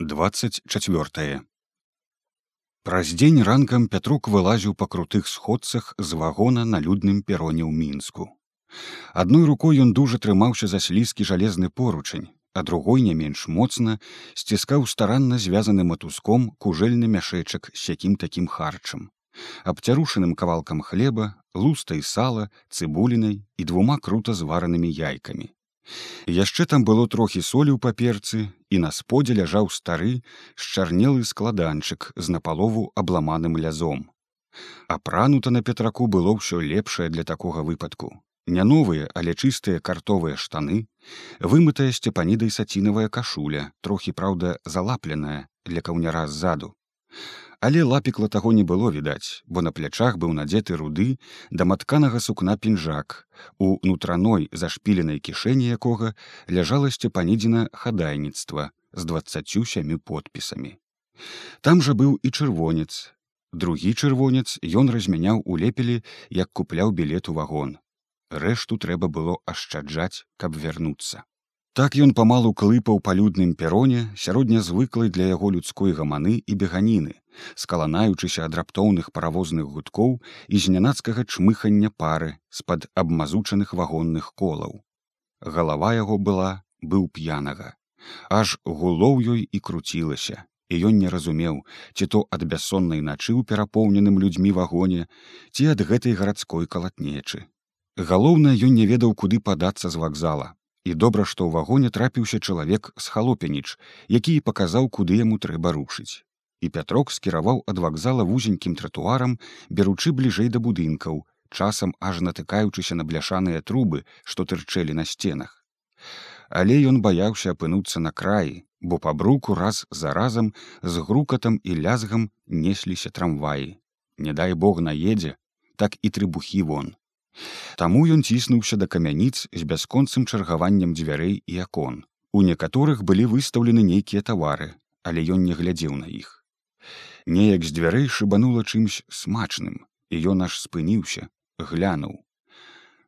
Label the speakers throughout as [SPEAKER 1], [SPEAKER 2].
[SPEAKER 1] 24 Праз дзень ранкам Пятрук вылазіў па крутых сходцах з вагона на людным пероне ў мінску. Адной рукой ён дужа трымаўся за слізкі жалезны поручань, а другой не менш моцна сціскаў старанна звязаны матуском кужэльны мяшэчак з якім такім харчам, абцярушаным кавалкам хлеба, лустай сала, цыбулінай і двума крута зваранымі яйкамі. Яшчэ там было трохі солі ў паперцы і на сподзе ляжаў стары счарнелы складанчык з напалову абламаным лязом. Апранута на петраку было ўсё лепшае для такога выпадку. Не новыя, але чыстыя картовыя штаны, вымытая сцепанідай сацінавая кашуля, трохі праўда, залапленая для каўняра ззаду але лапікла таго не было відаць, бо на плячах быў надзеты руды да матканага сукна пінжак у нутраной зашпіленай кішэні якога ляжала сцепанідзіна хадайніцтва з двадцацю сямю подпісамі. Там жа быў і чырвонец. Другі чырвонец ён размяняў у лепелі, як купляў білет у вагон. Рэшту трэба было ашчаджаць, каб вярнуцца. Так ён памалу клыпаў па людным пероне сярэднязвыклай для яго людской гаманы і беганіны, скаланаючыся ад раптоўных паравозных гудкоў і знянацкага чмыхання пары з-пад абмазучаных вагонных колаў. Галава яго была быў п'янага. Аж гулоў ёй і круцілася, і ён не разумеў, ці то ад бяссоннай начы ў перапоўненым людзьмі вагоне, ці ад гэтай гарадской калатнечы. Галоўна ён не ведаў, куды падацца з вакзала і добра што ў вагоне трапіўся чалавек з халопеніч які і паказаў куды яму трэба рушыць. І пятрок скіраваў ад вакзала вузенькім тратуарам беручы бліжэй да будынкаў часам аж натыкаючыся на бляшаныя трубы што тырчэлі на сценах. Але ён баяўся апынуцца на краі бо па бруку раз за разам з грукатам і лязгам несліся трамваі. Не дай бог наедзе так і трыбухі вон Таму ён ціснуўся да камяніц з бясконцым чаргаваннем дзвярэй і акон. У некаторых былі выстаўлены нейкія тавары, але ён не глядзеў на іх. Неяк з дзвярэй шыбанула чымсь смачным, і ён аж спыніўся, глянуў.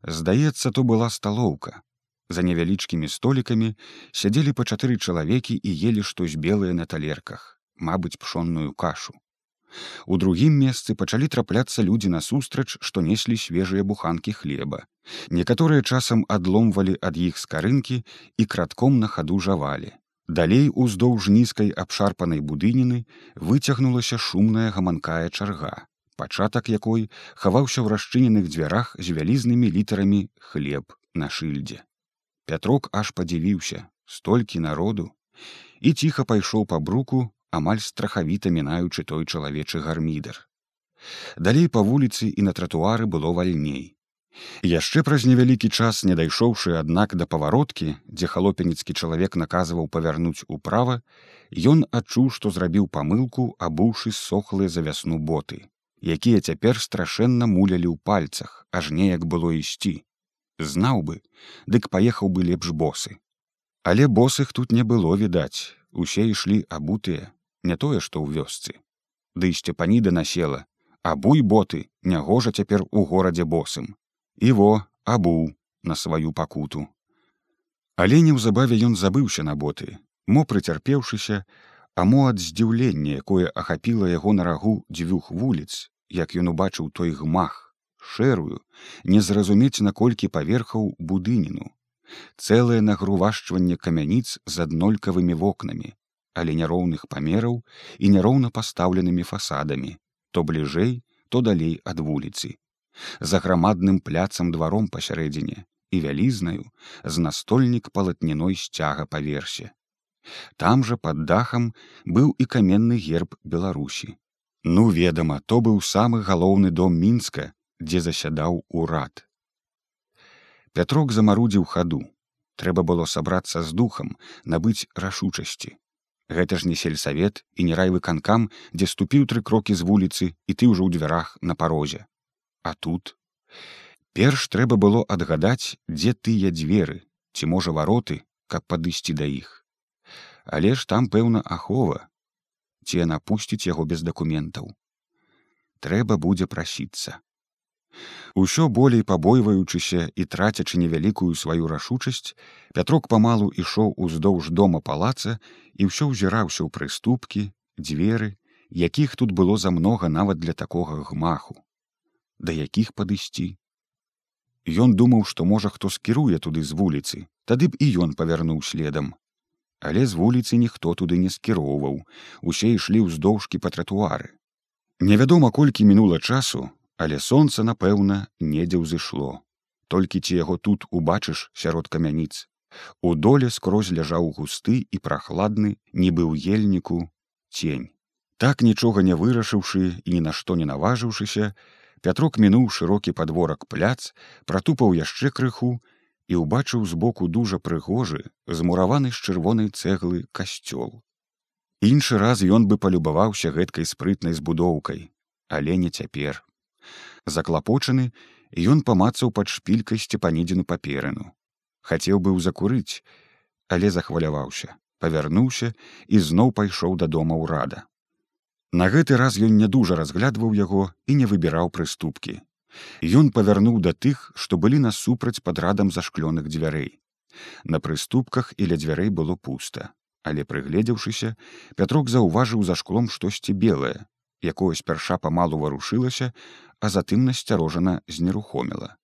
[SPEAKER 1] Здаецца, то была сталоўка. За невялічкімі столікамі сядзелі па чатыры чалавекі і ели штось белае на талерках, мабыць, пшонную кашу. У другім месцы пачалі трапляцца людзі насустрач, што неслі свежыя буханкі хлеба. Некаторыя часам адломвалі ад іх скарынкі і кратком на хаду жавалі. Далей уздоўж нізкай абшарпанай будыніны выцягнулася шумная гаманкая чарга, пачатак якой хаваўся ў расчыненых дзвярах з вялізнымі літарамі хлеб на шыльдзе. Пятрок аж падзівіўся, столькі народу і ціха пайшоў па бруку амаль страхавіта мінаючы той чалавечы гармідар. Далей па вуліцы і на тратуары было вальней. Яшчэ праз невялікі час, не дайшоўшы аднак да павароткі, дзе халопеніцкі чалавек наказваў павярнуць управа, ён адчуў, што зрабіў памылку, абуўшы сохлыя за вясну боты, якія цяпер страшэнна мулялі ў пальцах, аж неяк было ісці. Знаў бы, дык паехаў бы лепш босы. Але босых тут не было відаць, усе ішлі абутыя, не тое што ў вёсцы. Ды сцепаніда насела. Абуй боты нягожа цяпер у горадзе босым. І во абуў на сваю пакуту. Але неўзабаве ён забыўся на боты мо прыцярпеўшыся а мо ад здзіўлення якое ахапіла яго на рагу дзвюх вуліц як ён убачыў той гмах шэрую не зразумець наколькі паверхаў будыніну цэлае нагрувашчванне камяніц з аднолькавымі вокнамі але няроўных памераў і няроўна пастаўленымі фасадамі то бліжэй то далей ад вуліцы. За грамадным пляцам дваром пасярэдзіне і вялізнаю з настольнік палатніной сцяга паверсе. Там жа под дахам быў і каменны герб беларусі. Ну ведама то быў самы галоўны дом мінска дзе засядаў урад. Пятрок замарудзіў хаду. Трэба было сабрацца з духам набыць рашучасці Гэта ж не сельсавет і не райвыканкам, дзе ступіў тры крокі з вуліцы і ты ўжо ў дзвярах на парозе. А тут перш трэба было адгадаць, дзе тыя дзверы, ці можа вароты, каб падысці да іх. Але ж там пэўна ахова, ці яна пусціць яго без дакументаў. Трэба будзе прасіцца. Усё болей пабойваючыся і трацячы невялікую сваю рашучасць, Пятрок памалу ішоў уздоўж дома палаца і ўсё ўзіраўся ў прыступкі, дзверы, якіх тут было за многа нават для такога гмаху. Да якіх падысці. Ён думаў, што можа хто скіруе туды з вуліцы, тады б і ён павярнуў следам. Але з вуліцы ніхто туды не скіроўваў, усе ішлі ўздоўжкі па тратуары. Невядома, колькі мінула часу, але сонца напэўна недзе ўзышло. Толькі ці яго тут убачыш сярод камяніц. У доле скрозь ляжаў густы і прахладны нібы ў ельніку цень. Так нічога не вырашыўшы і ні на што не наважыўшыся пятрок мінуў шырокі падворак пляц пратупаў яшчэ крыху і ўбачыў збоку дужа прыгожы змураваны з чырвонай цэглы касцёл. Іншы раз ён бы палюбаваўся гэткай спрытнай збудоўкай але не цяпер заклапочаны ён памацаў пад шпількай сцепанідзіну паперыну. Хацеў быў закурыць але захваляваўся павярнуўся і зноў пайшоў да дома ўрада. На гэты раз ён не дужа разглядваў яго і не выбіраў прыступкі. Ён павярнуў да тых што былі насупраць пад радам зашклёных дзвярэй. На прыступках і ля дзвярэй было пуста але прыгледзеўшыся пятрок заўважыў за шклом штосьці белае якое спярша памалу варушылася а затым насцярожана знерухоміла.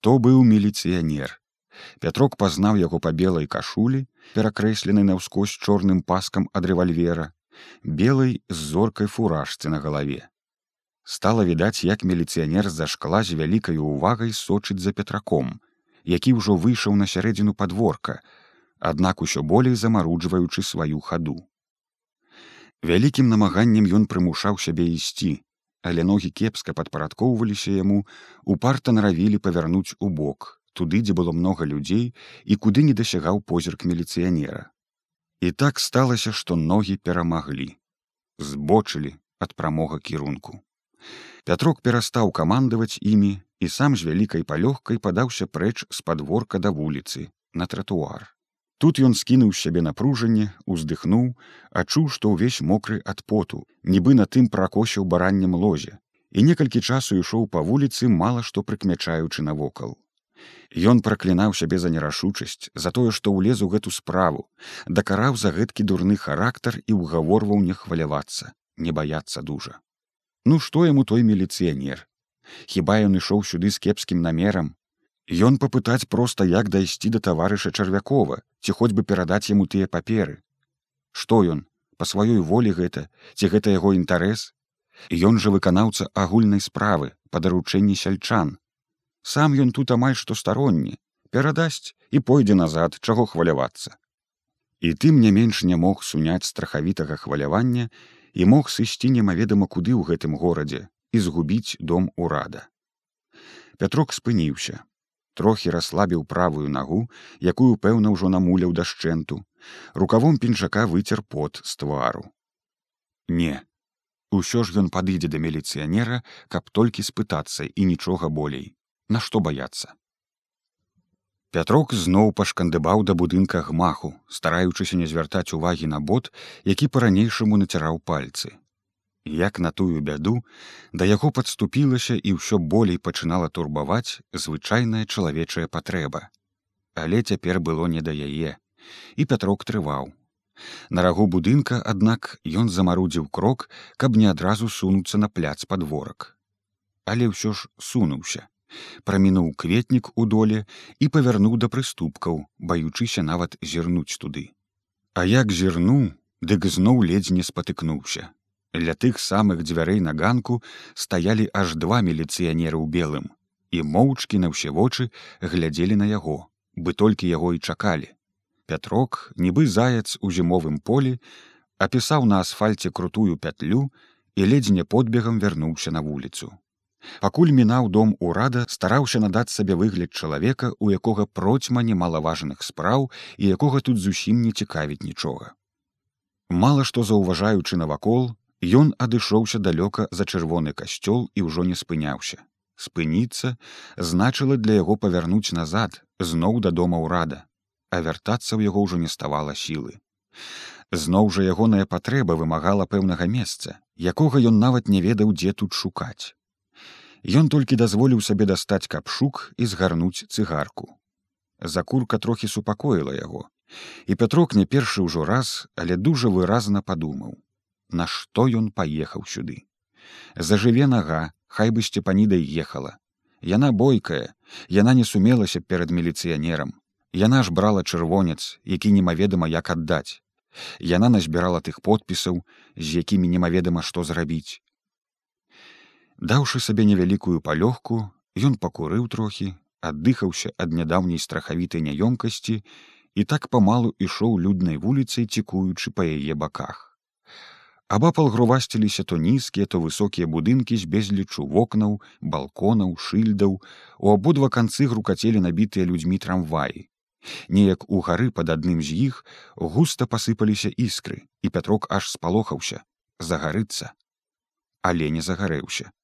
[SPEAKER 1] То быў міліцыянер. Пятрок пазнаў яго па белай кашулі, перакрэслены наўскось чорным паскам ад рэвальвера, белай з зоркай фуражцы на галаве. Стала відаць, як міліцыянер з-за шкла з вялікай увагай сочыць за петраком, які ўжо выйшаў на сярэдзіну падворка, аднак усё болей замаруджваючы сваю хаду. Вялікім намаганнем ён прымушаў сябе ісці, але ногі кепска падпарадкоўваліся яму упарта наравілі павярнуць у бок туды дзе было многа людзей і куды не дасягаў позірк міліцыянера. І так сталася што ногі перамаглі збочылі ад прамога кірунку. Пятрок перастаў камандаваць імі і сам з вялікай палёгкай падаўся прэч з падворка да вуліцы на тратуар Тут ён скінуў сябе напружанне, уздыхнуў, адчуў, што ўвесь мокры ад поту, нібы на тым пракосіў бараннем лозе, і некалькі часу ішоў па вуліцы, мала што прыкмячаючы навокал. Ён праклінаў сябе за нерашучасць, за тое, што ўлез у гэту справу, дакараў за гэткі дурны характар і ўгаворваў не хвалявацца, не баяцца дужа. Ну што яму той міліцыянер? Хіба ён ішоў сюды з кепскім намерам, Ён папытаць проста як дайсці да таварыша чарвякова ці хоць бы перадаць яму тыя паперы. Што ён па сваёй волі гэта ці гэта яго інтарэс Ён жа выканаўца агульнай справы па даручэнні сяльчан. Сам ён тут амаль што старонні перадасць і пойдзе назад чаго хвалявацца. І тым не менш не мог суняць страхавітага хвалявання і мог сысці немаведама куды ў гэтым горадзе і згубіць дом урада. Пятрок спыніўся трохі расслабіў правую нагу, якую пэўна ўжо намуляў дашчэнту, рукавом пінжака выцер пот з твару. Не, усё ж ён падыдзе да міліцыянера, каб толькі спытацца і нічога болей, Нашто баяцца. Пятрок зноў пашкандыбаў да будынка гмаху, стараючыся не звяртаць увагі на бот, які па-ранейшаму націраў пальцы як на тую бяду да яго падступілася і ўсё болей пачынала турбаваць звычайная чалавечая патрэба. Але цяпер было не да яе і пятрок трываў. На рагу будынка аднак ён замарудзіў крок каб не адразу сунуцца на пляц падворак але ўсё ж сунуўся прамінуў кветнік у доле і павярнуў да прыступкаў баючыся нават зірнуць туды. А як зірнуў дык зноў ледзь не спатыкнуўся Ля тых самых дзвярэй на ганку стаялі аж два міліцыянеры ў белым і моўчкі на ўсе вочы глядзелі на яго, бы толькі яго і чакалі. Пятрок, нібы заяц у зімовым полі, апісаў на асфальце крутую пятлю і ледзьне подбегам вярнуўся на вуліцу. Пакуль мінаў дом урада стараўся надаць сабе выгляд чалавека, у якога процьма немалаважных спраў і якога тут зусім не цікавіць нічога. Мала што заўважаючы навакол, Ён адышоўся далёка за чырвоны касцёл і ўжо не спыняўся. Спыніцца значыла для яго павярнуць назад зноў да дома ўрада, а вяртацца ў яго ўжо не ставала сілы. Зноў жа ягоная патрэба вымагала пэўнага месца, якога ён нават не ведаў, дзе тут шукаць. Ён толькі дазволіў сабе дастаць капшук і згарнуць цыгарку. Закурка трохі супакоіла яго. І Пятрок не першы ўжо раз, але дужа выразна падумаў: Нашто ён паехаў сюды. Зажыве нага, хай бы сцепанідай ехала. Яна бойкая, яна не сумелася перад міліцыянерам. Яна ж брала чырвонец, які немаведама як аддаць. Яна назбірала тых подпісаў, з якімі немаведама што зрабіць. Даўшы сабе невялікую палёгку, ён пакурыў трохі, аддыхаўся ад нядаўняй страхавітай няёмкасці і так памалу ішоў люднай вуліцай цікуючы па яе баках. Абапал грувасціліся то нізкія, то высокія будынкі з безлічу вокнаў, балконаў, шыльдаў, у абодва канцы грукацелі набітыя людзьмі трамваі. Неяк у гары пад адным з іх густа пасыпаліся іскры, і пятрок аж спалохаўся, загарыцца. Але не загарэўся.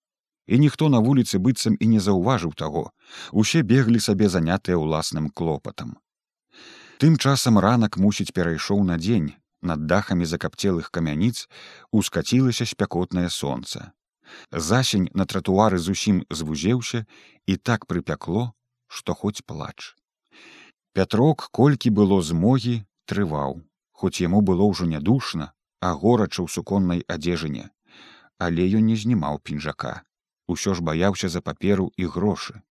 [SPEAKER 1] І ніхто на вуліцы быццам і не заўважыў таго. Усе беглі сабе занятыя ўласным клопатам. Тым часам ранак мусіць перайшоў на дзень над дахамі закапцелых камяніц ускацілася спякотнае сонца засень на тратуары зусім звузеўся і так прыпякло што хоць плач пятрок колькі было змогі трываў. Хоць яму было ўжо нядушна а горача ў суконнай адзежыне. Але ён не знімаў пінжака. Усё ж баяўся за паперу і грошы.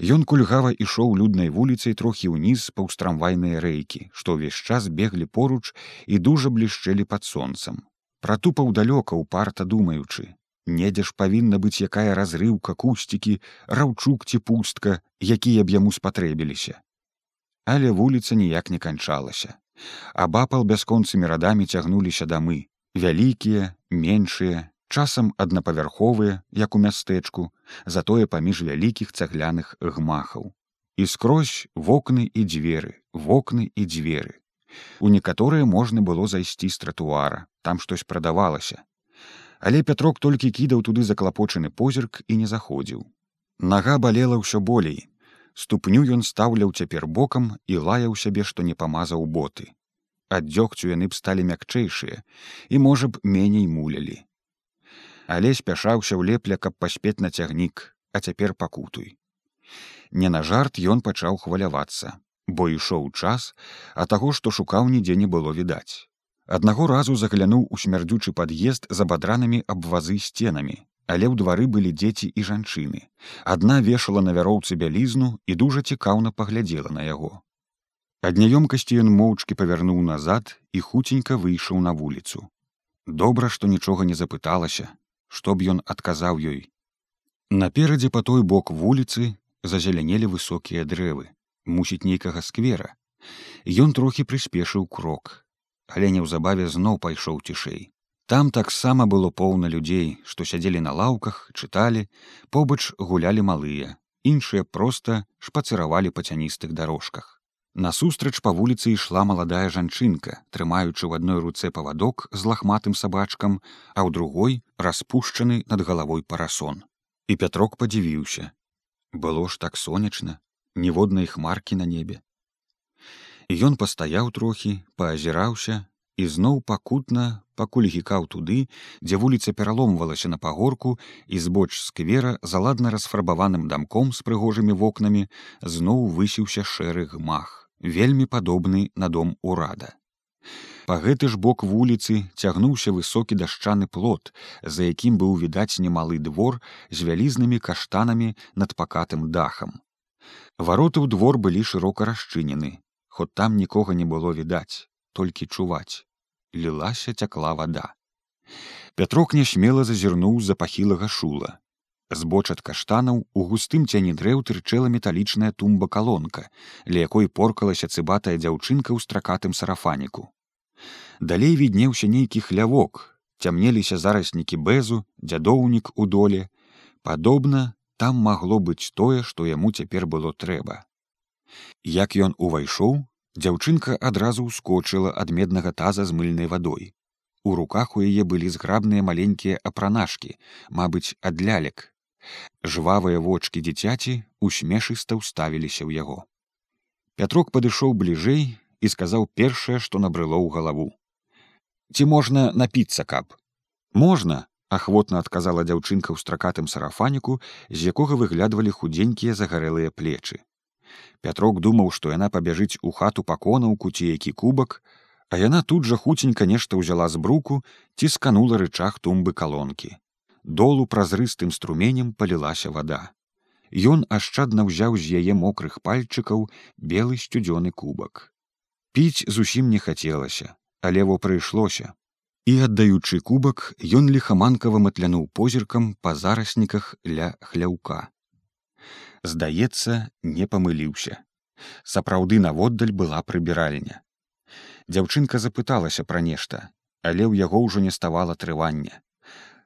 [SPEAKER 1] Ён кульгава ішоў люднай вуліцай трохі ўніз паўстрамвайныя рэйкі, што ўвесь час беглі поруч і дужа блішчэлі пад сонцам. Пратупаў далёка ўпарта думаючы. Недзе ж павінна быць якая разрыўка кусцікі, раўчук ці пустка, якія б яму спатрэбіліся. Але вуліца ніяк не канчалася. Абапал бясконцымі радамі цягнуліся дамы, вялікія, меншыя, часам аднапавярховыя як у мястэчку затое паміж вялікіх цагляных гмахаў. І скрозь вокны і дзверы вокны і дзверы. У некаторыя можна было зайсці з тратуара там штось прадавалася. Але пятрок толькі кідаў туды заклапочаны позірк і не заходзіў. Нага балела ўсё болей. Ступню ён стаўляў цяпер бокам і лаяў сябе што не памазаў боты. Ад дзёгцю яны б сталі мякчэйшыя і можа б меней мулялі але спяшаўся ў лепля, каб паспець на цягнік, а цяпер пакутуй. Не на жарт ён пачаў хвалявацца, бо ішоў час, а таго, што шукаў нідзе не было відаць. Аднаго разу заглянуў у смярдзючы пад'езд за бадранамі абвазы сценамі, але ў двары былі дзеці і жанчыны. Адна вешала на вяроўцы бялізну і дужа цікаўна паглядзела на яго. Ад няёмкасці ён моўчкі павярнуў назад і хуценька выйшаў на вуліцу. Добра, што нічога не запыталася, што б ён адказаў ёй. Наперадзе па той бок вуліцы зазелянелі высокія дрэвы, мусіць нейкага сквера. Ён трохі прыспешыў крок, але неўзабаве зноў пайшоў цішэй. Там таксама было поўна людзей, што сядзелі на лаўках, чыталі, побач гулялі малыя, іншыя проста шпацыравалі па цяністых дарожках. Насустрач па вуліцы ішла маладая жанчынка, трымаючы ў адной руцэ павадок з лахматым сабачкам, а ў другой распушчаны над галавой парасон. І пятрок падзівіўся. Было ж так сонечна, ніводнай хмаркі на небе. І ён пастаяў трохі, паазіраўся і зноў пакутна пакуль гікаў туды, дзе вуліца пераломвалася на пагорку і збоч сквера заладна расфарбаваным дамком з прыгожымі вокнамі зноў высіўся шэры гмах вельмі падобны на дом урада. Па гэты ж бок вуліцы цягнуўся высокі дашчаны плот, за якім быў відаць немалы двор з вялізнымі каштанамі над пакатым дахам. Вароты ў двор былі шырока расчынены, хоць там нікога не было відаць, толькі чуваць. Лілася цякла вада. Пятрок нясмела зазірнуў з-за пахілага шула, збоч ад каштанаў у густым цяні дрэў тырчэла металічная тумба калонка, ля якой поркалася цыбатая дзяўчынка ў стракатым сарафаніку. Далей віднеўся нейкі хлявок, цямнеліся зараснікі бэзу, дзядоўнік у доле. Падобна, там магло быць тое, што яму цяпер было трэба. Як ён увайшоў, дзяўчынка адразу ўскочыла ад меднага таза з мыльнай вадой. У руках у яе былі зграбныя маленькія апранашкі, мабыць, ад лялек, жвавыя вочки дзіцяці усмешыста ўставіліся ў яго. Пятрок падышоў бліжэй і сказаў першае што набрыло ў галаву. Ці можна напіцца каб? Можна ахвотна адказала дзяўчынка ў стракатым сарафаніку з якога выглядвалі худзенькія загарэлыя плечы. Пятрок думаў што яна пабяжыць у хату паконаўку ці які кубак а яна тут жа хуценька нешта ўзяла з бруку ці сканула рычаг тумбы калонкі долу празрыстым струменем палілася вада. Ён ашчадна ўзяў з яе мокрых пальчыкаў белы сцюдзёны кубак. Піць зусім не хацелася але во прыйшлося. І аддаючы кубак ён лихаманкава матлянуў позіркам па зарасніках ля хляўка. Здаецца не памыліўся. Сапраўды наводдаль была прыбіральня. Дзяўчынка запыталася пра нешта але ў яго ўжо не ставала трывання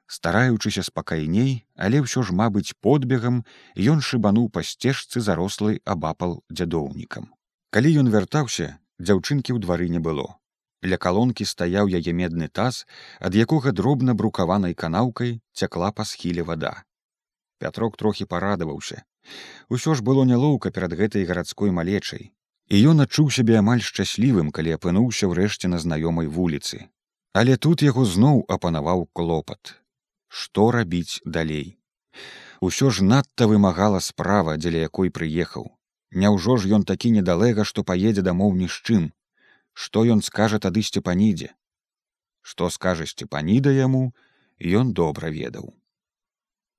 [SPEAKER 1] стараючыся спакайней але ўсё ж мабыць подбегам ён шыбануў па сцежцы зарослай абапал дзядоўнікам калі ён вяртаўся дзяўчынкі ў двары не было Ля калонкі стаяў яе медны таз, ад якога дробна брукаванай канаўкай цякла па схіле вада. Пятрок трохі парадаваўся. Усё ж было нялоўка перад гэтай гарадской малечай. І ён адчуў сябе амаль шчаслівым, калі апынуўся ўрэшце на знаёмай вуліцы. Але тут яго зноў апанаваў клопат. Што рабіць далей? Усё ж надта вымагала справа, дзеля якой прыехаў. Няўжо ж ён такі недалэга, што паедзе дамоў ні з чым, што ён скажа тады сцепанідзе што скажа сцепаніда яму ён добра ведаў.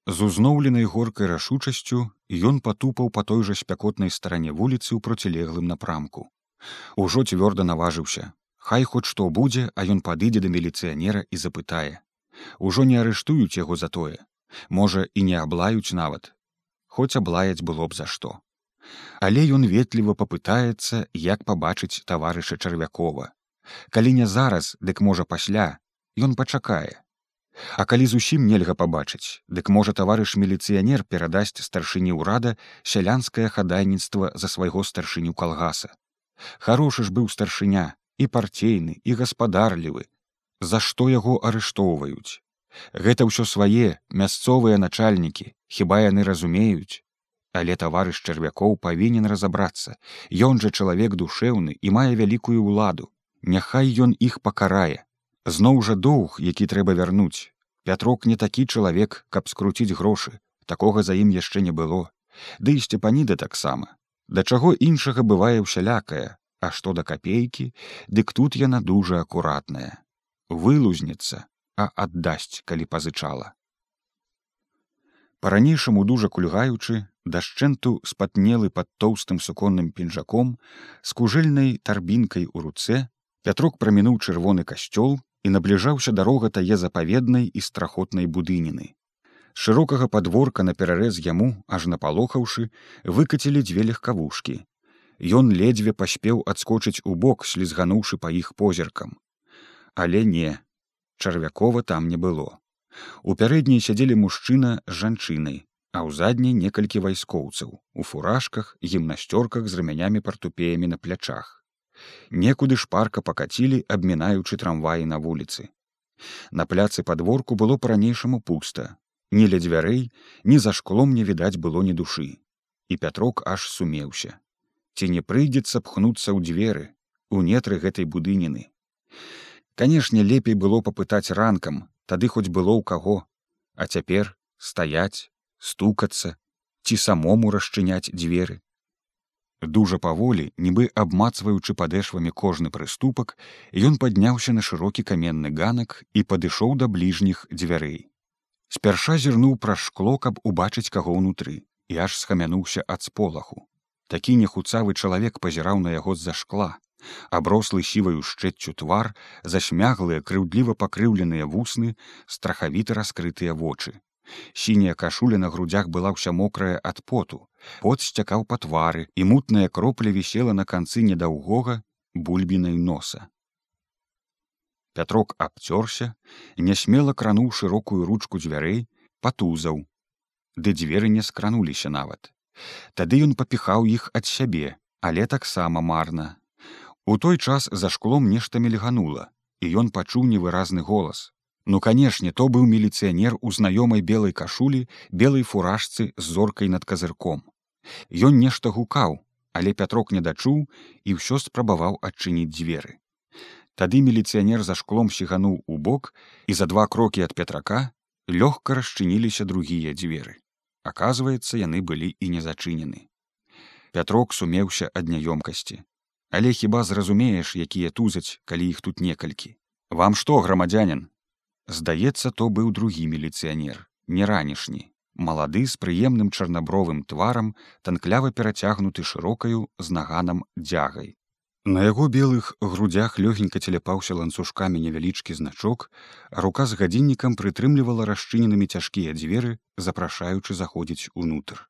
[SPEAKER 1] З узноўленай горкай рашучасцю ён патупаў па той жа спякотнай старане вуліцы ў процілеглым напрамку. Ужо цвёрда наважыўся. Хай хоць што будзе а ён падыдзе да міліцыянера і запытае ужо не арыштуюць яго за тое. Можа і не аблаюць нават. Хоць аблаяць было б за што. Але ён ветліва папытаецца як пабачыць таварыша чарвякова. Калі не зараз дык можа пасля. Ён пачакае. А калі зусім нельга пабачыць дык можа таварыш міліцыянер перадасць старшыні ўрада сялянскае хадайніцтва за свайго старшыню калгаса. Хорошы ж быў старшыня і парцейны і гаспадарлівы за што яго арыштоўваюць? Гэта ўсё свае мясцовыя начальнікі хіба яны разумеюць? Але таварыш чарвякоў павінен разабрацца. Ён жа чалавек душэўны і мае вялікую ўладу. Няхай ён іх пакарае. Зноў жа доўг які трэба вярнуць. Пятрок не такі чалавек каб скруціць грошы. Такога за ім яшчэ не было. Ды і сцепаніда таксама. Да чаго іншага бывае ўсялякая а што да капейкі? Дык тут яна дужа акуратная вылузніца а аддасць калі пазычала. Па-ранейшаму дужа кульгаючы дашчэнту спатнелы пад тоўстым суконным пінжаком з кужэльнай тарбінкай у руцэ пятрок прамінуў чырвоны касцёл і набліжаўся дарога тае запаведнай і страхотнай будыніны. Шырокага падворка на перарэз яму аж напалохаўшы выкацілі дзве легкавушкі. Ён ледзьве паспеў адскочыць у бок слізгануўшы па іх позіркам але не. Чарвякова там не было. У пярэдняй сядзелі мужчына з жанчынай а ў задняй некалькі вайскоўцаў у фуражках гімнасцёрках з рамянямі партупеямі на плячах. Некуды шпарка пакацілі абмінаючы трамваі на вуліцы. На пляцы падворку было па-ранейшаму пуста. Ні ля дзвярэй ні за шклом не відаць было ні душы. І пятрок аж сумеўся. Ці не прыйдзецца пхнуцца ў дзверы у нетры гэтай будыніны канешне лепей было папытаць ранкам тады хоць было ў каго а цяпер стаяць стукацца ці самому расчыняць дзверы. Дужа паволі, нібы абмацваючы падэшвамі кожны прыступак, ён падняўся на шырокі каменны ганак і падышоў да бліжніх дзвярэй. Спярша зірнуў праз шкло, каб убачыць каго ўнутры і аж схамянуўся ад сполаху. Такі нехуцавы чалавек пазіраў на яго з-за шкла, аброслы сіваю шчэццю твар, засмяглыя крыўдліва пакрыўленыя вусны, страхавіта раскрытыя вочы. Сіняя кашуля на грудях была ўся мокрая ад поту. Пот сцякаў па твары і мутная кропля вісела на канцы недаўгога бульбінай носа. Пятрок абцёрся нясмела крануў шырокую ручку дзвярэй патузаў ды дзверы не скрануліся нават. Тады ён папіхаў іх ад сябе але таксама марна у той час за шклом нешта мільганула і ён пачуў невыразны голас Ну канешне, то быў міліцыянер у знаёмай белай кашулі белай фуражцы з зоркай над казырком. Ён нешта гукаў, але пятрок не дачуў і ўсё спрабаваў адчыніць дзверы. Тады міліцыянер за шклом сігануў у бок і за два крокі ад пятрака лёгка расчыніліся другія дзверы аказваецца яны былі і не зачынены пятрок сумеўся ад няёмкасці але хіба зразумееш якія тузаць калі іх тут некалькі вам што грамадзянин здаецца то быў другі міліцыянер не ранішні малады з прыемным чарнабровым тварам танклява перацягнуты шырокаю з наганам дзягай На яго белых грудях лёгенька целяпаўся ланцужкамі невялічкі значок, а рука з гадзіннікам прытрымлівала расчыненымі цяжкія дзверы, запрашаючы заходзіць унутр.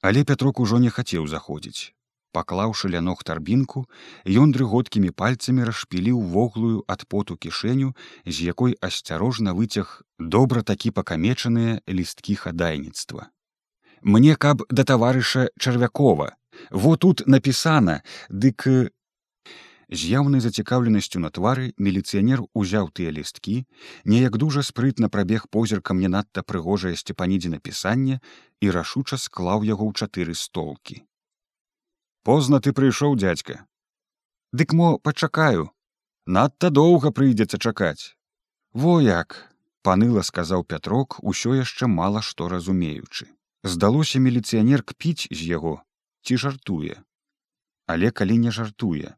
[SPEAKER 1] Але пятрок ужо не хацеў заходзіць. Паклаўшы ля ног тарбінку, ён дрыготкімі пальцамі расшпіліў воглую ад поту кішэню, з якой асцярожна выцяг добра такі пакамечаныя лісткі хадайніцтва. Мне каб да таварыша чарвякова, во тут напісана дык з яўнай зацікаўленасцю на твары міліцыянер узяў тыя лісткі неяк дужа спрытна прабег позіркам не надта прыгожае сцепанідзе напісання і рашуча склаў яго ў чатыры столкі позна ты прыйшоў дзядзька. Дык мо пачакаю. Надта доўга прыйдзецца чакаць. Во як паныла сказаў пятрок усё яшчэ мала што разумеючы. Здалося міліцыянер кпіць з яго ці жартуе. Але калі не жартуе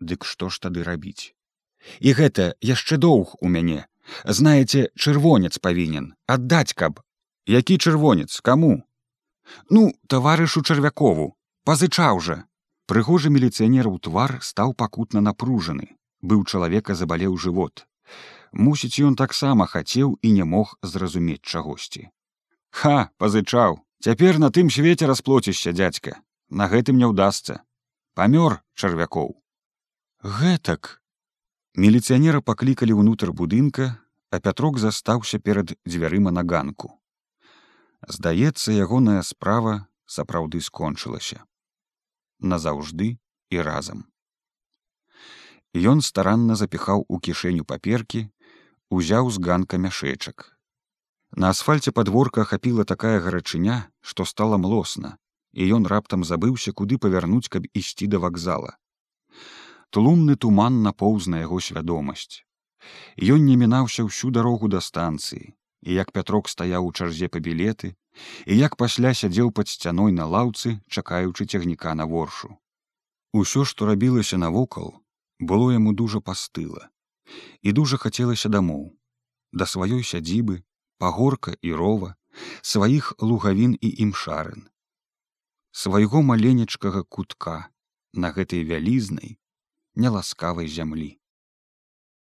[SPEAKER 1] дык што ж тады рабіць? І гэта яшчэ доўг у мяне. Знаеце чырвонец павінен аддаць каб. Які чырвонец каму? Ну таварышу чарвякову пазычаў жа. Прыгожы міліцыянер у твар стаў пакутна напружаны. Быў чалавека забалеў жывот. Мусіць ён таксама хацеў і не мог зразумець чагосьці. Ха пазычаў цяпер на тым свеце расплоцішся дзядзька. На гэтым не ўдасца. Памёр чарвякоў. Гэтак. Міліцыянера паклікалі ўнутр будынка а пятрок застаўся перад дзвярыма на ганку. Здаецца ягоная справа сапраўды скончылася назаўжды і разам. Ён старанна запіхаў у кішэню паперкі узяў з ганка мяшэчак. На асфальце падворка хапіла такая гарачыня што стала млосна і ён раптам забыўся куды павярнуць каб ісці да вакзала. Тлумны туман напоўз на яго свядомасць. Ён не мінаўся ўсю дарогу да станцыі і як пятрок стаяў у чарзе па білеты і як пасля сядзеў пад сцяной на лаўцы чакаючы цягніка на воршу усё што рабілася навокал было яму дужа пастыла. І дужа хацелася дамоў. Да сваёй сядзібы пагорка і рова сваіх лугавін і імшарын. Свайго маленечкага кутка на гэтай вялізнай няласкавай зямлі